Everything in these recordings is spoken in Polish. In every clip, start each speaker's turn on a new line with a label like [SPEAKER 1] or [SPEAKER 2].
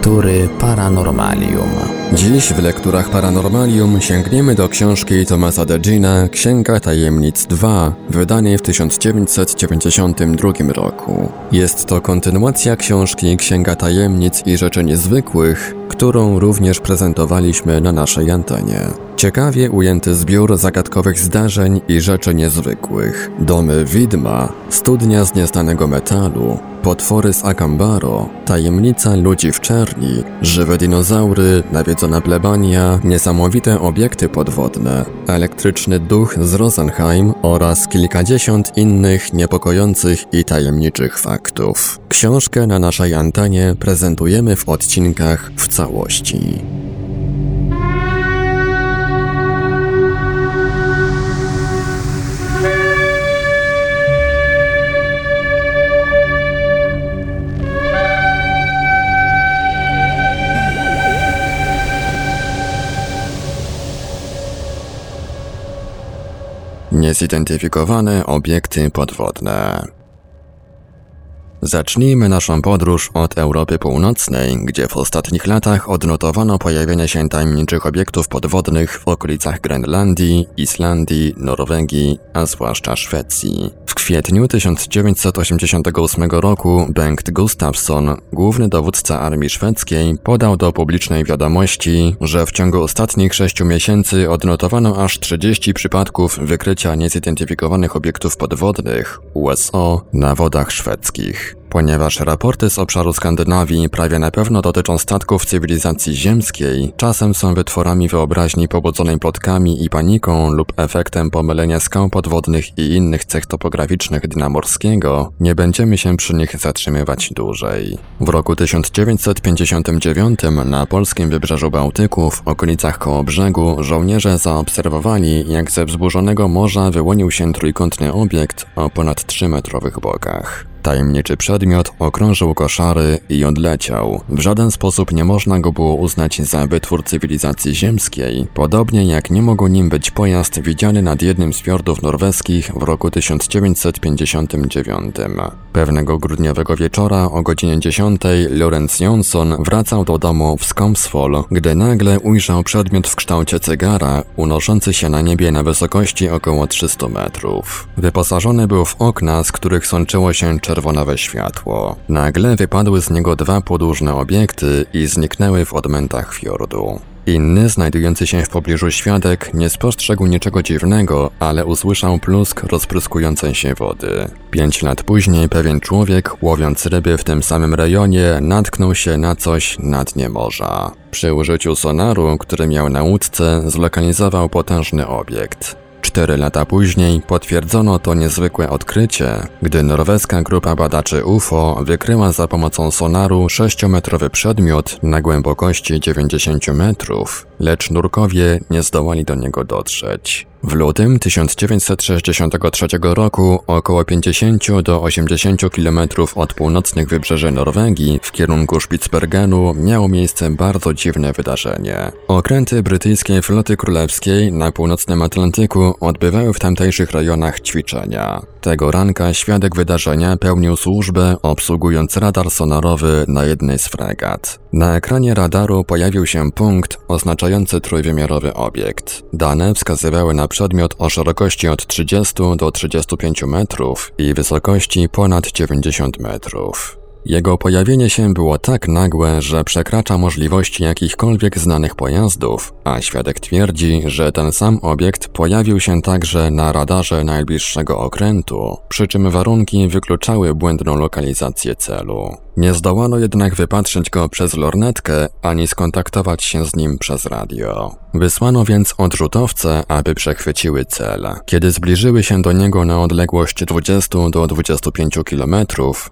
[SPEAKER 1] Lektury Paranormalium.
[SPEAKER 2] Dziś w lekturach Paranormalium sięgniemy do książki Tomasa Degina Księga Tajemnic 2, wydanej w 1992 roku. Jest to kontynuacja książki Księga Tajemnic i Rzeczy Niezwykłych, którą również prezentowaliśmy na naszej antenie. Ciekawie ujęty zbiór zagadkowych zdarzeń i rzeczy niezwykłych. Domy widma, studnia z nieznanego metalu, potwory z Akambaro, tajemnica ludzi w czerni, żywe dinozaury, nawiedzona plebania, niesamowite obiekty podwodne, elektryczny duch z Rosenheim oraz kilkadziesiąt innych niepokojących i tajemniczych faktów. Książkę na naszej antenie prezentujemy w odcinkach w całości. Niezidentyfikowane obiekty podwodne. Zacznijmy naszą podróż od Europy Północnej, gdzie w ostatnich latach odnotowano pojawienie się tajemniczych obiektów podwodnych w okolicach Grenlandii, Islandii, Norwegii, a zwłaszcza Szwecji. Kwietniu 1988 roku Bengt Gustafsson, główny dowódca armii szwedzkiej, podał do publicznej wiadomości, że w ciągu ostatnich sześciu miesięcy odnotowano aż 30 przypadków wykrycia niezidentyfikowanych obiektów podwodnych USO na wodach szwedzkich. Ponieważ raporty z obszaru Skandynawii prawie na pewno dotyczą statków cywilizacji ziemskiej, czasem są wytworami wyobraźni pobudzonej plotkami i paniką lub efektem pomylenia skał podwodnych i innych cech topograficznych dna morskiego, nie będziemy się przy nich zatrzymywać dłużej. W roku 1959 na polskim wybrzeżu Bałtyku w okolicach koło brzegu żołnierze zaobserwowali, jak ze wzburzonego morza wyłonił się trójkątny obiekt o ponad 3-metrowych bokach. Tajemniczy przedmiot okrążył koszary i odleciał. W żaden sposób nie można go było uznać za wytwór cywilizacji ziemskiej, podobnie jak nie mógł nim być pojazd widziany nad jednym z fiordów norweskich w roku 1959. Pewnego grudniowego wieczora o godzinie 10 Lorenz Jonsson wracał do domu w Skomsvoll, gdy nagle ujrzał przedmiot w kształcie cygara unoszący się na niebie na wysokości około 300 metrów. Wyposażony był w okna, z których sączyło się czerwonawe światło. Nagle wypadły z niego dwa podłużne obiekty i zniknęły w odmętach fiordu. Inny, znajdujący się w pobliżu świadek, nie spostrzegł niczego dziwnego, ale usłyszał plusk rozpryskującej się wody. Pięć lat później pewien człowiek, łowiąc ryby w tym samym rejonie, natknął się na coś na dnie morza. Przy użyciu sonaru, który miał na łódce, zlokalizował potężny obiekt. Cztery lata później potwierdzono to niezwykłe odkrycie, gdy norweska grupa badaczy UFO wykryła za pomocą sonaru 6-metrowy przedmiot na głębokości 90 metrów, lecz nurkowie nie zdołali do niego dotrzeć. W lutym 1963 roku, około 50 do 80 km od północnych wybrzeży Norwegii w kierunku Spitsbergenu miało miejsce bardzo dziwne wydarzenie. Okręty brytyjskiej floty królewskiej na północnym Atlantyku odbywały w tamtejszych rejonach ćwiczenia. Tego ranka świadek wydarzenia pełnił służbę obsługując radar sonarowy na jednej z fregat. Na ekranie radaru pojawił się punkt oznaczający trójwymiarowy obiekt. Dane wskazywały na przedmiot o szerokości od 30 do 35 metrów i wysokości ponad 90 metrów. Jego pojawienie się było tak nagłe, że przekracza możliwości jakichkolwiek znanych pojazdów, a świadek twierdzi, że ten sam obiekt pojawił się także na radarze najbliższego okrętu, przy czym warunki wykluczały błędną lokalizację celu. Nie zdołano jednak wypatrzyć go przez lornetkę ani skontaktować się z nim przez radio. Wysłano więc odrzutowce, aby przechwyciły cel. Kiedy zbliżyły się do niego na odległość 20 do 25 km,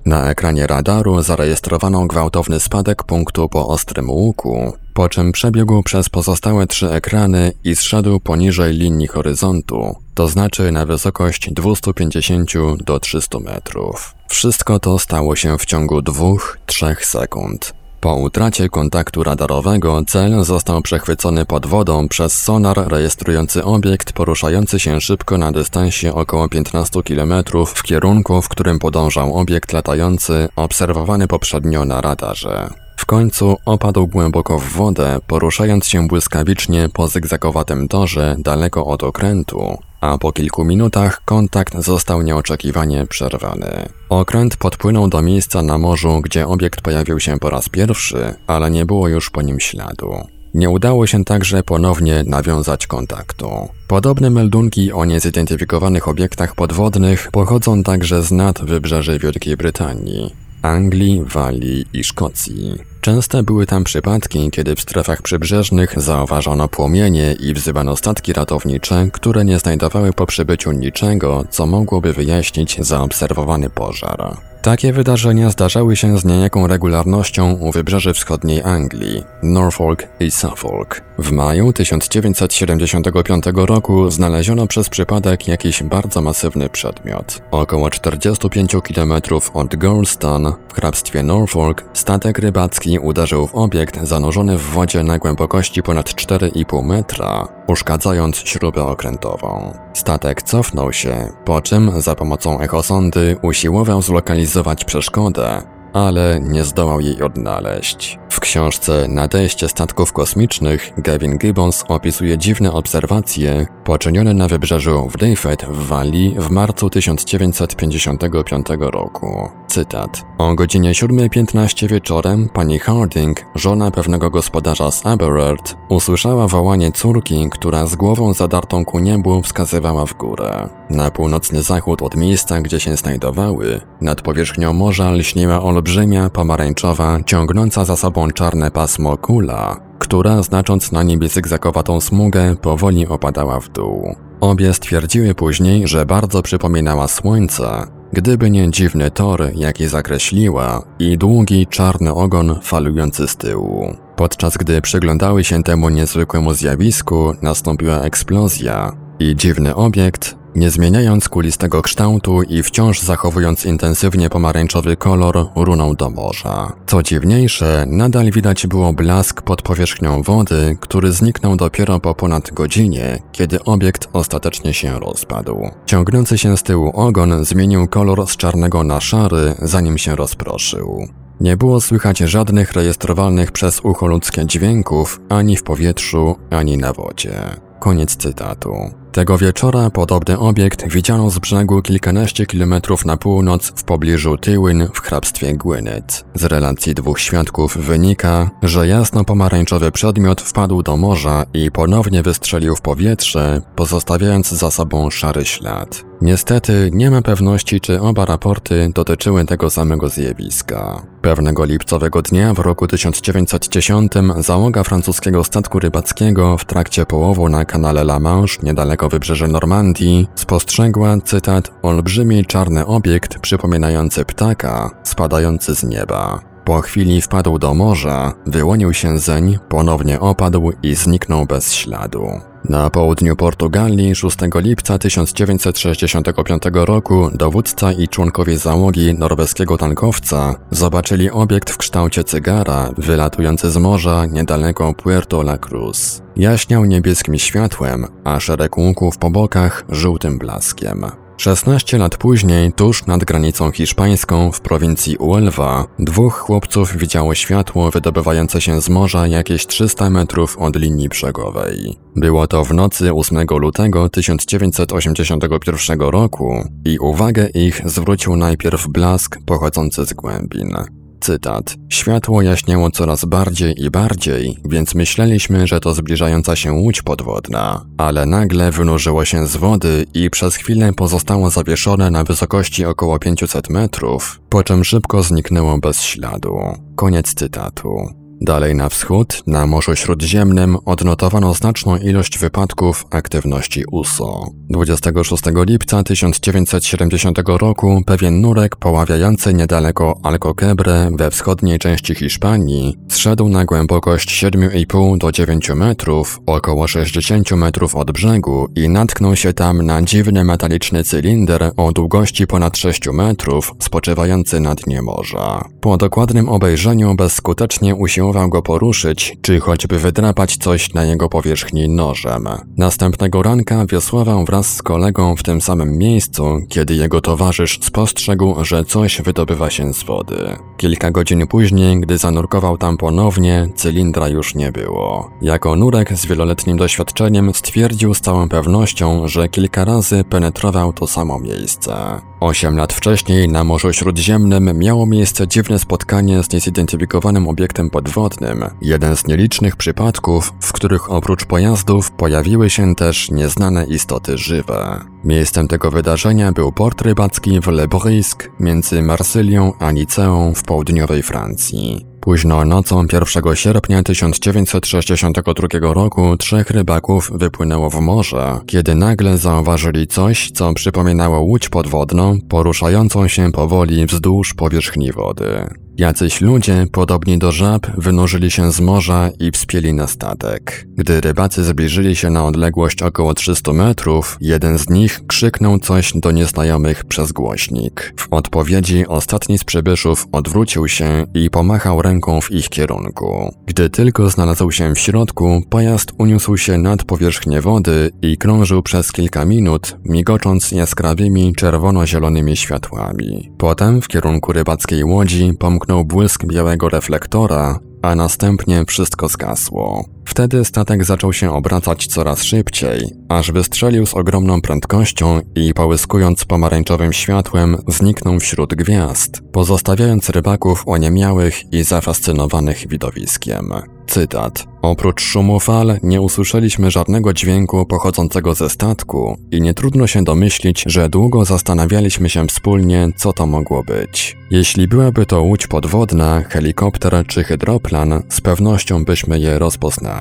[SPEAKER 2] na ekranie radaru zarejestrowano gwałtowny spadek punktu po ostrym łuku, po czym przebiegł przez pozostałe trzy ekrany i zszedł poniżej linii horyzontu, to znaczy na wysokość 250 do 300 metrów. Wszystko to stało się w ciągu 2-3 sekund. Po utracie kontaktu radarowego cel został przechwycony pod wodą przez sonar rejestrujący obiekt poruszający się szybko na dystansie około 15 km w kierunku, w którym podążał obiekt latający obserwowany poprzednio na radarze. W końcu opadł głęboko w wodę, poruszając się błyskawicznie po zygzakowatym torze daleko od okrętu, a po kilku minutach kontakt został nieoczekiwanie przerwany. Okręt podpłynął do miejsca na morzu, gdzie obiekt pojawił się po raz pierwszy, ale nie było już po nim śladu. Nie udało się także ponownie nawiązać kontaktu. Podobne meldunki o niezidentyfikowanych obiektach podwodnych pochodzą także z nad wybrzeży Wielkiej Brytanii. Anglii, Walii i Szkocji. Częste były tam przypadki, kiedy w strefach przybrzeżnych zauważono płomienie i wzywano statki ratownicze, które nie znajdowały po przybyciu niczego, co mogłoby wyjaśnić zaobserwowany pożar. Takie wydarzenia zdarzały się z niejaką regularnością u wybrzeży wschodniej Anglii, Norfolk i Suffolk. W maju 1975 roku znaleziono przez przypadek jakiś bardzo masywny przedmiot. Około 45 km od Goulston w hrabstwie Norfolk statek rybacki uderzył w obiekt zanurzony w wodzie na głębokości ponad 4,5 metra, uszkadzając śrubę okrętową. Statek cofnął się, po czym za pomocą echosondy usiłował zlokalizować przeszkodę, ale nie zdołał jej odnaleźć. W książce Nadejście statków kosmicznych Gavin Gibbons opisuje dziwne obserwacje poczynione na wybrzeżu w Dayfed w Walii w marcu 1955 roku. Cytat. O godzinie 7.15 wieczorem pani Harding, żona pewnego gospodarza z Aberard, usłyszała wołanie córki, która z głową zadartą ku niebu wskazywała w górę. Na północny zachód od miejsca, gdzie się znajdowały, nad powierzchnią morza lśniła olbrzymia, pomarańczowa, ciągnąca za sobą czarne pasmo kula, która, znacząc na niebie zygzakowatą smugę, powoli opadała w dół. Obie stwierdziły później, że bardzo przypominała słońce, gdyby nie dziwny tor, jaki zakreśliła i długi czarny ogon falujący z tyłu. Podczas gdy przyglądały się temu niezwykłemu zjawisku, nastąpiła eksplozja i dziwny obiekt, nie zmieniając kulistego kształtu i wciąż zachowując intensywnie pomarańczowy kolor, runął do morza. Co dziwniejsze, nadal widać było blask pod powierzchnią wody, który zniknął dopiero po ponad godzinie, kiedy obiekt ostatecznie się rozpadł. Ciągnący się z tyłu ogon zmienił kolor z czarnego na szary, zanim się rozproszył. Nie było słychać żadnych rejestrowalnych przez ucho ludzkie dźwięków ani w powietrzu, ani na wodzie. Koniec cytatu. Tego wieczora podobny obiekt widziano z brzegu kilkanaście kilometrów na północ w pobliżu Tywin w hrabstwie Gwynedd. Z relacji dwóch świadków wynika, że jasno-pomarańczowy przedmiot wpadł do morza i ponownie wystrzelił w powietrze, pozostawiając za sobą szary ślad. Niestety nie ma pewności, czy oba raporty dotyczyły tego samego zjawiska. Pewnego lipcowego dnia w roku 1910 załoga francuskiego statku rybackiego w trakcie połowu na kanale La Manche niedaleko wybrzeża Normandii spostrzegła, cytat, olbrzymi czarny obiekt przypominający ptaka spadający z nieba. Po chwili wpadł do morza, wyłonił się zeń, ponownie opadł i zniknął bez śladu. Na południu Portugalii 6 lipca 1965 roku dowódca i członkowie załogi norweskiego tankowca zobaczyli obiekt w kształcie cygara wylatujący z morza niedaleko Puerto La Cruz. Jaśniał niebieskim światłem, a szereg łuków po bokach żółtym blaskiem. 16 lat później, tuż nad granicą hiszpańską w prowincji Uelva, dwóch chłopców widziało światło wydobywające się z morza jakieś 300 metrów od linii brzegowej. Było to w nocy 8 lutego 1981 roku i uwagę ich zwrócił najpierw blask pochodzący z głębin. Cytat. Światło jaśniało coraz bardziej i bardziej, więc myśleliśmy, że to zbliżająca się łódź podwodna, ale nagle wynurzyło się z wody i przez chwilę pozostało zawieszone na wysokości około 500 metrów, po czym szybko zniknęło bez śladu. Koniec cytatu. Dalej na wschód, na Morzu Śródziemnym, odnotowano znaczną ilość wypadków aktywności USO. 26 lipca 1970 roku pewien nurek poławiający niedaleko Alcoquebre we wschodniej części Hiszpanii zszedł na głębokość 7,5 do 9 metrów, około 60 metrów od brzegu i natknął się tam na dziwny metaliczny cylinder o długości ponad 6 metrów spoczywający na dnie morza. Po dokładnym obejrzeniu bezskutecznie usiłował usiłował go poruszyć, czy choćby wydrapać coś na jego powierzchni nożem. Następnego ranka wiosłował wraz z kolegą w tym samym miejscu, kiedy jego towarzysz spostrzegł, że coś wydobywa się z wody. Kilka godzin później, gdy zanurkował tam ponownie, cylindra już nie było. Jako nurek z wieloletnim doświadczeniem stwierdził z całą pewnością, że kilka razy penetrował to samo miejsce. Osiem lat wcześniej na Morzu Śródziemnym miało miejsce dziwne spotkanie z niezidentyfikowanym obiektem podwodnym, jeden z nielicznych przypadków, w których oprócz pojazdów pojawiły się też nieznane istoty żywe. Miejscem tego wydarzenia był port rybacki w Le Brisque między Marsylią a Niceą w południowej Francji. Późno nocą 1 sierpnia 1962 roku trzech rybaków wypłynęło w morze, kiedy nagle zauważyli coś, co przypominało łódź podwodną poruszającą się powoli wzdłuż powierzchni wody. Jacyś ludzie, podobni do żab, wynurzyli się z morza i wspieli na statek. Gdy rybacy zbliżyli się na odległość około 300 metrów, jeden z nich krzyknął coś do nieznajomych przez głośnik. W odpowiedzi ostatni z przybyszów odwrócił się i pomachał ręką w ich kierunku. Gdy tylko znalazł się w środku, pojazd uniósł się nad powierzchnię wody i krążył przez kilka minut, migocząc jaskrawymi czerwono-zielonymi światłami. Potem w kierunku rybackiej łodzi pomknął błysnął błysk białego reflektora, a następnie wszystko zgasło. Wtedy statek zaczął się obracać coraz szybciej, aż wystrzelił z ogromną prędkością i połyskując pomarańczowym światłem zniknął wśród gwiazd, pozostawiając rybaków oniemiałych i zafascynowanych widowiskiem. Cytat. Oprócz szumu fal nie usłyszeliśmy żadnego dźwięku pochodzącego ze statku i nie trudno się domyślić, że długo zastanawialiśmy się wspólnie, co to mogło być. Jeśli byłaby to łódź podwodna, helikopter czy hydroplan, z pewnością byśmy je rozpoznali.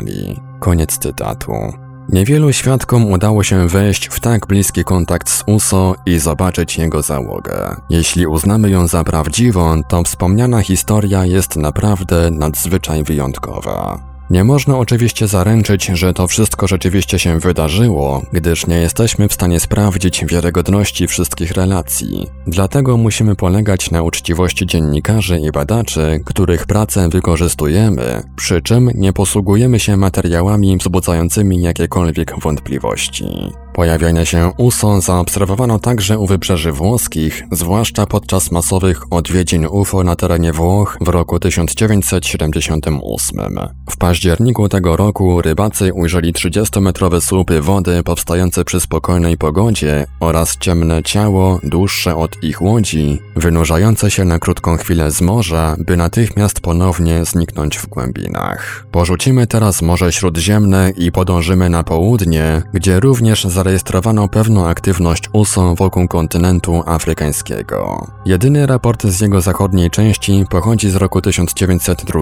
[SPEAKER 2] Koniec cytatu. Niewielu świadkom udało się wejść w tak bliski kontakt z USO i zobaczyć jego załogę. Jeśli uznamy ją za prawdziwą, to wspomniana historia jest naprawdę nadzwyczaj wyjątkowa. Nie można oczywiście zaręczyć, że to wszystko rzeczywiście się wydarzyło, gdyż nie jesteśmy w stanie sprawdzić wiarygodności wszystkich relacji. Dlatego musimy polegać na uczciwości dziennikarzy i badaczy, których pracę wykorzystujemy, przy czym nie posługujemy się materiałami wzbudzającymi jakiekolwiek wątpliwości. Pojawianie się USO zaobserwowano także u wybrzeży włoskich, zwłaszcza podczas masowych odwiedzin UFO na terenie Włoch w roku 1978. W październiku tego roku rybacy ujrzeli 30-metrowe słupy wody powstające przy spokojnej pogodzie oraz ciemne ciało, dłuższe od ich łodzi, wynurzające się na krótką chwilę z morza, by natychmiast ponownie zniknąć w głębinach. Porzucimy teraz Morze Śródziemne i podążymy na południe, gdzie również zarejestrowano zarejestrowano pewną aktywność USO wokół kontynentu afrykańskiego. Jedyny raport z jego zachodniej części pochodzi z roku 1902,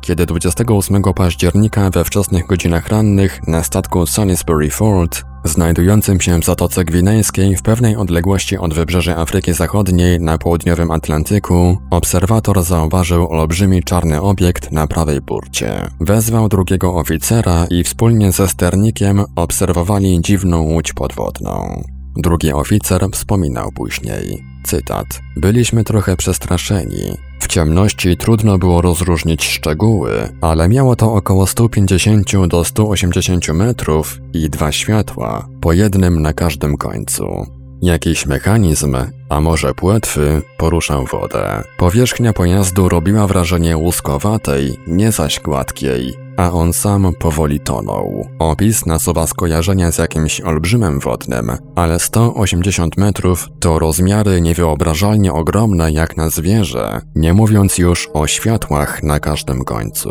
[SPEAKER 2] kiedy 28 października we wczesnych godzinach rannych na statku Salisbury Fort znajdującym się w Zatoce Gwinejskiej w pewnej odległości od wybrzeży Afryki Zachodniej na południowym Atlantyku, obserwator zauważył olbrzymi czarny obiekt na prawej burcie. Wezwał drugiego oficera i wspólnie ze sternikiem obserwowali dziwną łódź podwodną. Drugi oficer wspominał później. Cytat. Byliśmy trochę przestraszeni. W ciemności trudno było rozróżnić szczegóły, ale miało to około 150 do 180 metrów i dwa światła, po jednym na każdym końcu. Jakiś mechanizm, a może płetwy, poruszał wodę. Powierzchnia pojazdu robiła wrażenie łuskowatej, nie zaś gładkiej, a on sam powoli tonął. Opis nasuwa skojarzenia z jakimś olbrzymem wodnym, ale 180 metrów to rozmiary niewyobrażalnie ogromne jak na zwierzę, nie mówiąc już o światłach na każdym końcu.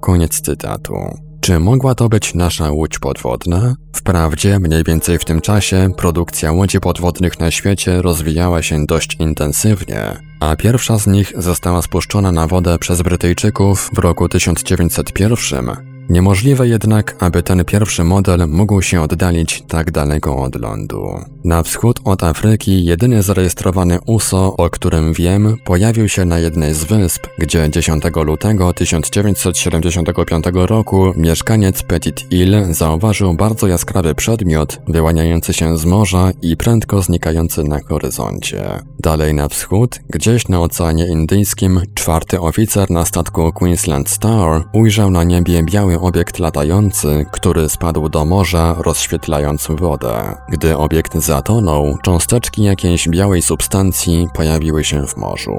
[SPEAKER 2] Koniec cytatu. Czy mogła to być nasza łódź podwodna? Wprawdzie, mniej więcej w tym czasie produkcja łodzi podwodnych na świecie rozwijała się dość intensywnie, a pierwsza z nich została spuszczona na wodę przez Brytyjczyków w roku 1901, Niemożliwe jednak, aby ten pierwszy model mógł się oddalić tak daleko od lądu. Na wschód od Afryki jedyny zarejestrowany USO, o którym wiem, pojawił się na jednej z wysp, gdzie 10 lutego 1975 roku mieszkaniec Petit Ile zauważył bardzo jaskrawy przedmiot wyłaniający się z morza i prędko znikający na horyzoncie. Dalej na wschód, gdzieś na Oceanie Indyjskim, czwarty oficer na statku Queensland Star ujrzał na niebie biały obiekt latający, który spadł do morza, rozświetlając wodę. Gdy obiekt zatonął, cząsteczki jakiejś białej substancji pojawiły się w morzu.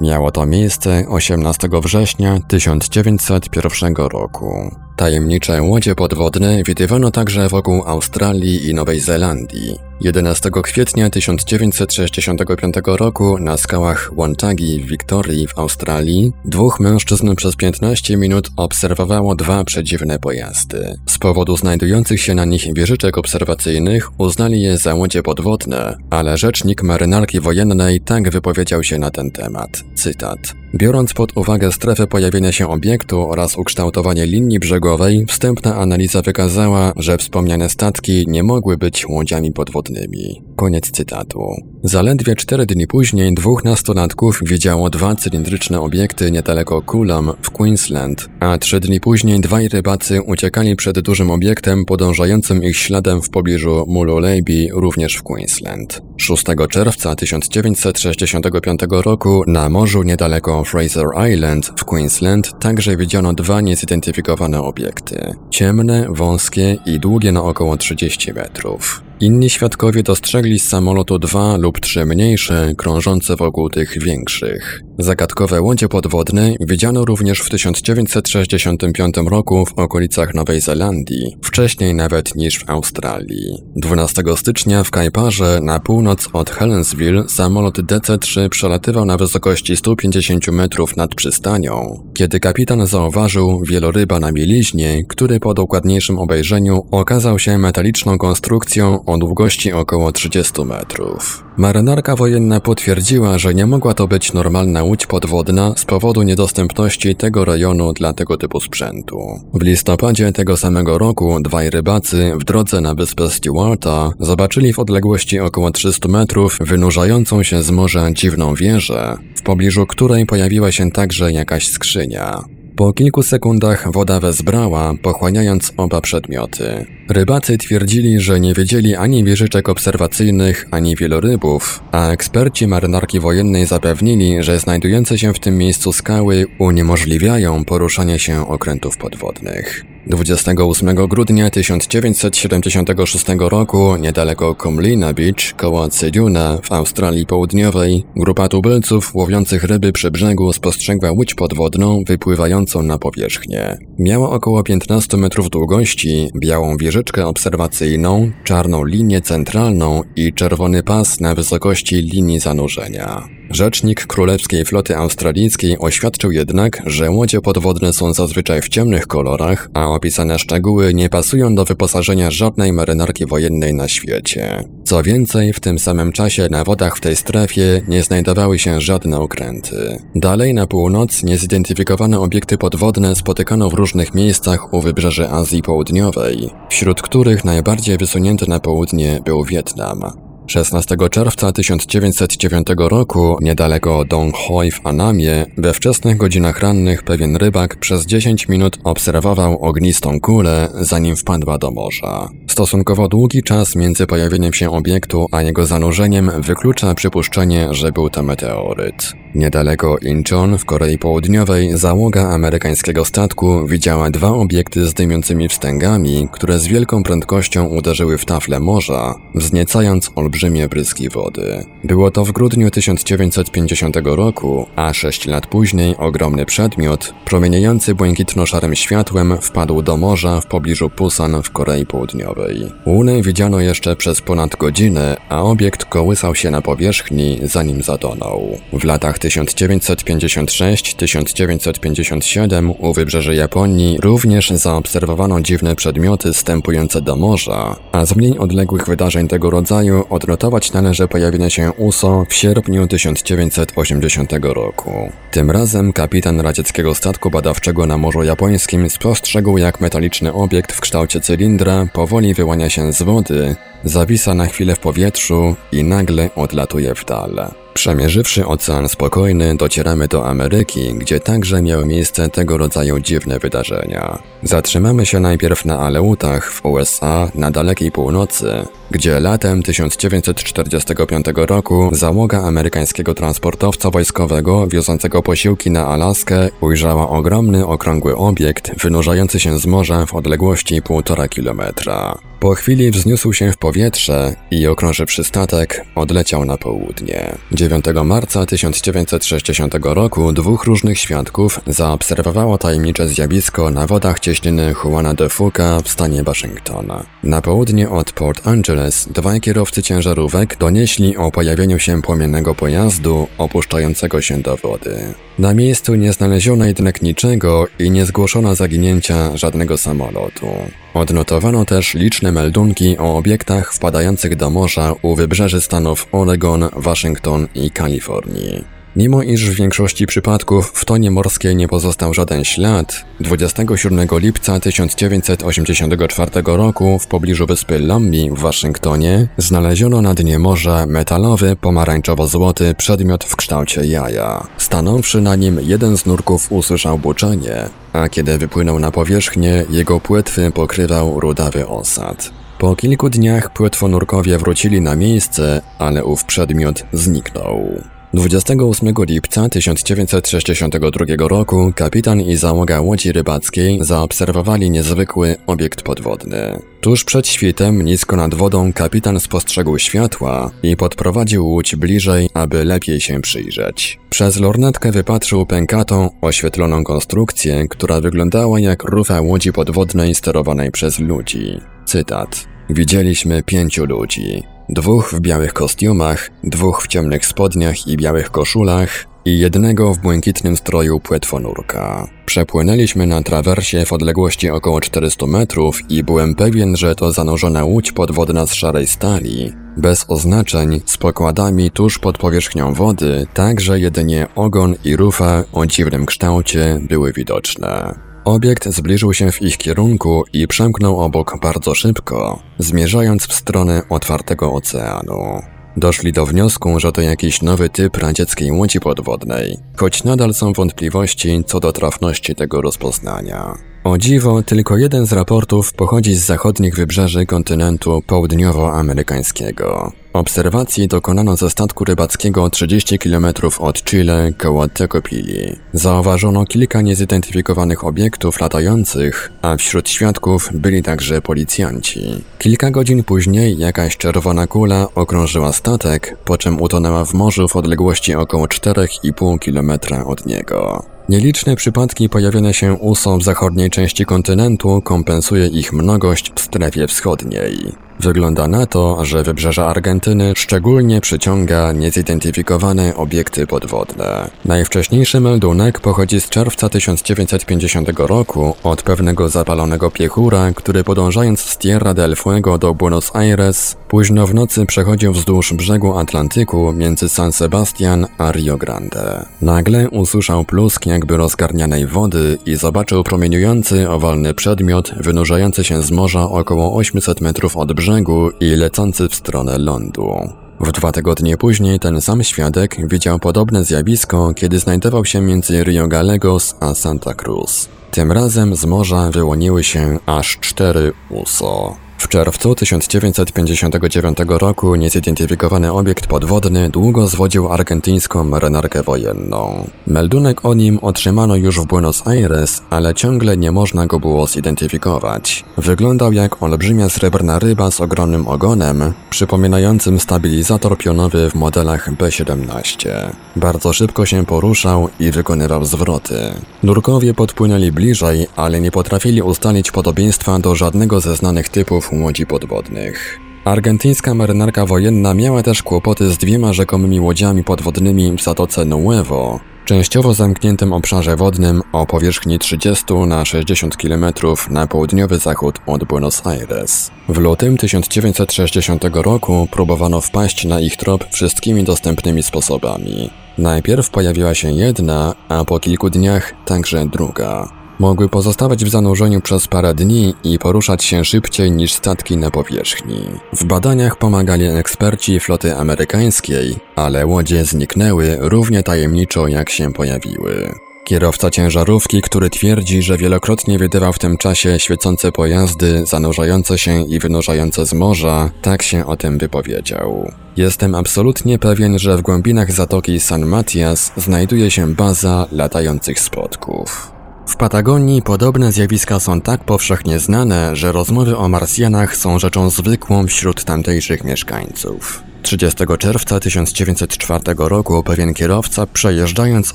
[SPEAKER 2] Miało to miejsce 18 września 1901 roku. Tajemnicze łodzie podwodne widywano także wokół Australii i Nowej Zelandii. 11 kwietnia 1965 roku na skałach Wonthaggi w Wiktorii w Australii dwóch mężczyzn przez 15 minut obserwowało dwa przedziwne pojazdy. Z powodu znajdujących się na nich wieżyczek obserwacyjnych uznali je za łodzie podwodne, ale rzecznik marynarki wojennej tak wypowiedział się na ten temat. Cytat. Biorąc pod uwagę strefę pojawienia się obiektu oraz ukształtowanie linii brzegowej, wstępna analiza wykazała, że wspomniane statki nie mogły być łodziami podwodnymi. Koniec cytatu. Zaledwie cztery dni później dwóch nastolatków widziało dwa cylindryczne obiekty niedaleko Coolum w Queensland, a trzy dni później dwaj rybacy uciekali przed dużym obiektem podążającym ich śladem w pobliżu Mululeby, również w Queensland. 6 czerwca 1965 roku na morzu niedaleko Fraser Island w Queensland także widziano dwa niezidentyfikowane obiekty. Ciemne, wąskie i długie na około 30 metrów. Inni świadkowie dostrzegli z samolotu dwa lub trzy mniejsze, krążące wokół tych większych. Zagadkowe łodzie podwodne widziano również w 1965 roku w okolicach Nowej Zelandii, wcześniej nawet niż w Australii. 12 stycznia w Kajparze na północ od Helensville samolot DC-3 przelatywał na wysokości 150 metrów nad przystanią, kiedy kapitan zauważył wieloryba na mieliźnie, który po dokładniejszym obejrzeniu okazał się metaliczną konstrukcją o długości około 30 metrów. Marynarka wojenna potwierdziła, że nie mogła to być normalna łódź podwodna z powodu niedostępności tego rejonu dla tego typu sprzętu. W listopadzie tego samego roku dwaj rybacy w drodze na wyspę Stewarta zobaczyli w odległości około 300 metrów wynurzającą się z morza dziwną wieżę, w pobliżu której pojawiła się także jakaś skrzynia. Po kilku sekundach woda wezbrała, pochłaniając oba przedmioty. Rybacy twierdzili, że nie wiedzieli ani wieżyczek obserwacyjnych, ani wielorybów, a eksperci marynarki wojennej zapewnili, że znajdujące się w tym miejscu skały uniemożliwiają poruszanie się okrętów podwodnych. 28 grudnia 1976 roku, niedaleko Kumlina Beach, koło Cediuna w Australii Południowej, grupa tubylców łowiących ryby przy brzegu spostrzegła łódź podwodną wypływającą na powierzchnię. Miała około 15 metrów długości, białą wieżyczkę obserwacyjną, czarną linię centralną i czerwony pas na wysokości linii zanurzenia. Rzecznik Królewskiej Floty Australijskiej oświadczył jednak, że łodzie podwodne są zazwyczaj w ciemnych kolorach, a opisane szczegóły nie pasują do wyposażenia żadnej marynarki wojennej na świecie. Co więcej, w tym samym czasie na wodach w tej strefie nie znajdowały się żadne okręty. Dalej na północ niezidentyfikowane obiekty podwodne spotykano w różnych miejscach u wybrzeży Azji Południowej, wśród których najbardziej wysunięty na południe był Wietnam. 16 czerwca 1909 roku, niedaleko Dong Hoi w Anamie, we wczesnych godzinach rannych pewien rybak przez 10 minut obserwował ognistą kulę, zanim wpadła do morza. Stosunkowo długi czas między pojawieniem się obiektu a jego zanurzeniem wyklucza przypuszczenie, że był to meteoryt. Niedaleko Incheon w Korei Południowej załoga amerykańskiego statku widziała dwa obiekty z dymiącymi wstęgami, które z wielką prędkością uderzyły w tafle morza, wzniecając olbrzymie bryski wody. Było to w grudniu 1950 roku, a sześć lat później ogromny przedmiot, promieniejący błękitno-szarym światłem, wpadł do morza w pobliżu Pusan w Korei Południowej. Łunę widziano jeszcze przez ponad godzinę, a obiekt kołysał się na powierzchni, zanim zatonął. W latach 1956-1957 u wybrzeży Japonii również zaobserwowano dziwne przedmioty stępujące do morza, a z mniej odległych wydarzeń tego rodzaju odnotować należy pojawienie się USO w sierpniu 1980 roku. Tym razem kapitan radzieckiego statku badawczego na Morzu Japońskim spostrzegł jak metaliczny obiekt w kształcie cylindra powoli wyłania się z wody, zawisa na chwilę w powietrzu i nagle odlatuje w dal. Przemierzywszy Ocean Spokojny, docieramy do Ameryki, gdzie także miały miejsce tego rodzaju dziwne wydarzenia. Zatrzymamy się najpierw na Aleutach w USA na dalekiej północy, gdzie latem 1945 roku załoga amerykańskiego transportowca wojskowego wiozącego posiłki na Alaskę ujrzała ogromny okrągły obiekt wynurzający się z morza w odległości 1,5 kilometra. Po chwili wzniósł się w powietrze i okrążywszy statek, odleciał na południe. 9 marca 1960 roku dwóch różnych świadków zaobserwowało tajemnicze zjawisko na wodach cieśniny Juana de Fuca w stanie Waszyngtona. Na południe od Port Angeles dwaj kierowcy ciężarówek donieśli o pojawieniu się płomiennego pojazdu opuszczającego się do wody. Na miejscu nie znaleziono jednak niczego i nie zgłoszono zaginięcia żadnego samolotu. Odnotowano też liczne meldunki o obiektach wpadających do morza u wybrzeży stanów Oregon, Waszyngton i Kalifornii. Mimo iż w większości przypadków w tonie morskiej nie pozostał żaden ślad, 27 lipca 1984 roku w pobliżu wyspy Lummi w Waszyngtonie znaleziono na dnie morza metalowy, pomarańczowo-złoty przedmiot w kształcie jaja. Stanąwszy na nim, jeden z nurków usłyszał buczenie, a kiedy wypłynął na powierzchnię, jego płetwy pokrywał rudawy osad. Po kilku dniach płetwonurkowie wrócili na miejsce, ale ów przedmiot zniknął. 28 lipca 1962 roku kapitan i załoga łodzi rybackiej zaobserwowali niezwykły obiekt podwodny. Tuż przed świtem, nisko nad wodą, kapitan spostrzegł światła i podprowadził łódź bliżej, aby lepiej się przyjrzeć. Przez lornetkę wypatrzył pękatą, oświetloną konstrukcję, która wyglądała jak rufa łodzi podwodnej sterowanej przez ludzi. Cytat. Widzieliśmy pięciu ludzi. Dwóch w białych kostiumach, dwóch w ciemnych spodniach i białych koszulach i jednego w błękitnym stroju płetwonurka. Przepłynęliśmy na trawersie w odległości około 400 metrów i byłem pewien, że to zanurzona łódź podwodna z szarej stali, bez oznaczeń, z pokładami tuż pod powierzchnią wody, tak że jedynie ogon i rufa o dziwnym kształcie były widoczne. Obiekt zbliżył się w ich kierunku i przemknął obok bardzo szybko, zmierzając w stronę otwartego oceanu. Doszli do wniosku, że to jakiś nowy typ radzieckiej łodzi podwodnej, choć nadal są wątpliwości co do trafności tego rozpoznania. O dziwo, tylko jeden z raportów pochodzi z zachodnich wybrzeży kontynentu południowoamerykańskiego. Obserwacji dokonano ze statku rybackiego 30 km od Chile koło Tecopili. Zauważono kilka niezidentyfikowanych obiektów latających, a wśród świadków byli także policjanci. Kilka godzin później jakaś czerwona kula okrążyła statek, po czym utonęła w morzu w odległości około 4,5 km od niego. Nieliczne przypadki pojawienia się USO w zachodniej części kontynentu kompensuje ich mnogość w strefie wschodniej. Wygląda na to, że wybrzeże Argentyny szczególnie przyciąga niezidentyfikowane obiekty podwodne. Najwcześniejszy meldunek pochodzi z czerwca 1950 roku od pewnego zapalonego piechura, który podążając z Tierra del Fuego do Buenos Aires, późno w nocy przechodził wzdłuż brzegu Atlantyku między San Sebastian a Rio Grande. Nagle usłyszał plusk jakby rozgarnianej wody i zobaczył promieniujący owalny przedmiot wynurzający się z morza około 800 metrów od brzegu brzegu i lecący w stronę lądu. W dwa tygodnie później ten sam świadek widział podobne zjawisko, kiedy znajdował się między Rio Gallegos a Santa Cruz. Tym razem z morza wyłoniły się aż cztery USO. W czerwcu 1959 roku niezidentyfikowany obiekt podwodny długo zwodził argentyńską marynarkę wojenną. Meldunek o nim otrzymano już w Buenos Aires, ale ciągle nie można go było zidentyfikować. Wyglądał jak olbrzymia srebrna ryba z ogromnym ogonem, przypominającym stabilizator pionowy w modelach B-17. Bardzo szybko się poruszał i wykonywał zwroty. Nurkowie podpłynęli bliżej, ale nie potrafili ustalić podobieństwa do żadnego ze znanych typów łodzi podwodnych. Argentyńska marynarka wojenna miała też kłopoty z dwiema rzekomymi łodziami podwodnymi w Zatoce Nuevo, częściowo zamkniętym obszarze wodnym o powierzchni 30 na 60 km na południowy zachód od Buenos Aires. W lutym 1960 roku próbowano wpaść na ich trop wszystkimi dostępnymi sposobami. Najpierw pojawiła się jedna, a po kilku dniach także druga mogły pozostawać w zanurzeniu przez parę dni i poruszać się szybciej niż statki na powierzchni. W badaniach pomagali eksperci floty amerykańskiej, ale łodzie zniknęły równie tajemniczo jak się pojawiły. Kierowca ciężarówki, który twierdzi, że wielokrotnie wydawał w tym czasie świecące pojazdy zanurzające się i wynurzające z morza, tak się o tym wypowiedział. Jestem absolutnie pewien, że w głębinach zatoki San Matias znajduje się baza latających spotków. W Patagonii podobne zjawiska są tak powszechnie znane, że rozmowy o Marsjanach są rzeczą zwykłą wśród tamtejszych mieszkańców. 30 czerwca 1904 roku pewien kierowca przejeżdżając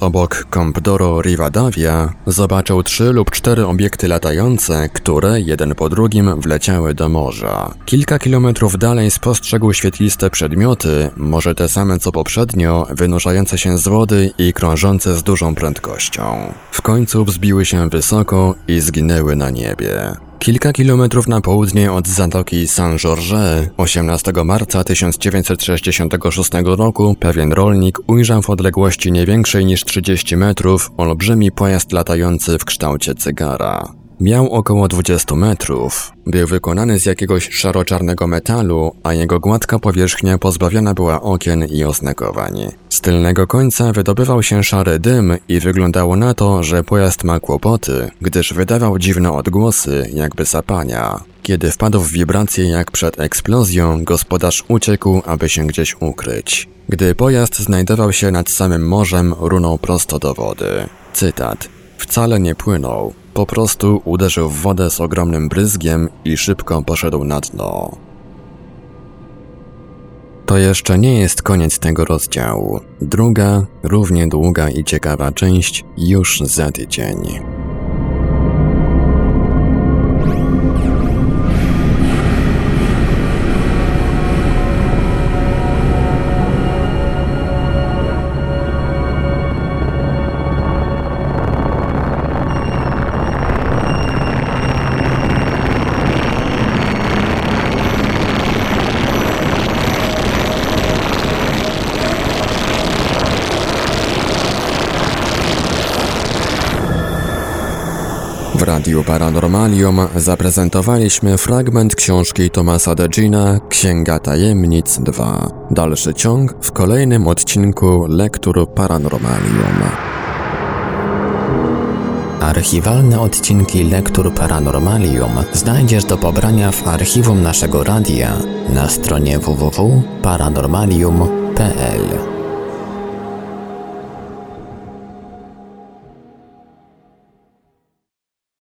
[SPEAKER 2] obok Compdoro Rivadavia zobaczył trzy lub cztery obiekty latające, które jeden po drugim wleciały do morza. Kilka kilometrów dalej spostrzegł świetliste przedmioty, może te same co poprzednio, wynurzające się z wody i krążące z dużą prędkością. W końcu wzbiły się wysoko i zginęły na niebie. Kilka kilometrów na południe od zatoki Saint-Georges 18 marca 1966 roku pewien rolnik ujrzał w odległości nie większej niż 30 metrów olbrzymi pojazd latający w kształcie cygara. Miał około 20 metrów. Był wykonany z jakiegoś szaro-czarnego metalu, a jego gładka powierzchnia pozbawiona była okien i oznakowań. Z tylnego końca wydobywał się szary dym i wyglądało na to, że pojazd ma kłopoty, gdyż wydawał dziwne odgłosy, jakby sapania. Kiedy wpadł w wibrację jak przed eksplozją, gospodarz uciekł, aby się gdzieś ukryć. Gdy pojazd znajdował się nad samym morzem, runął prosto do wody. Cytat. Wcale nie płynął, po prostu uderzył w wodę z ogromnym bryzgiem i szybko poszedł na dno. To jeszcze nie jest koniec tego rozdziału. Druga, równie długa i ciekawa część już za tydzień. Radiu Paranormalium zaprezentowaliśmy fragment książki Tomasa Degina Księga Tajemnic 2. Dalszy ciąg w kolejnym odcinku Lektur Paranormalium.
[SPEAKER 1] Archiwalne odcinki Lektur Paranormalium znajdziesz do pobrania w archiwum naszego radia na stronie www.paranormalium.pl.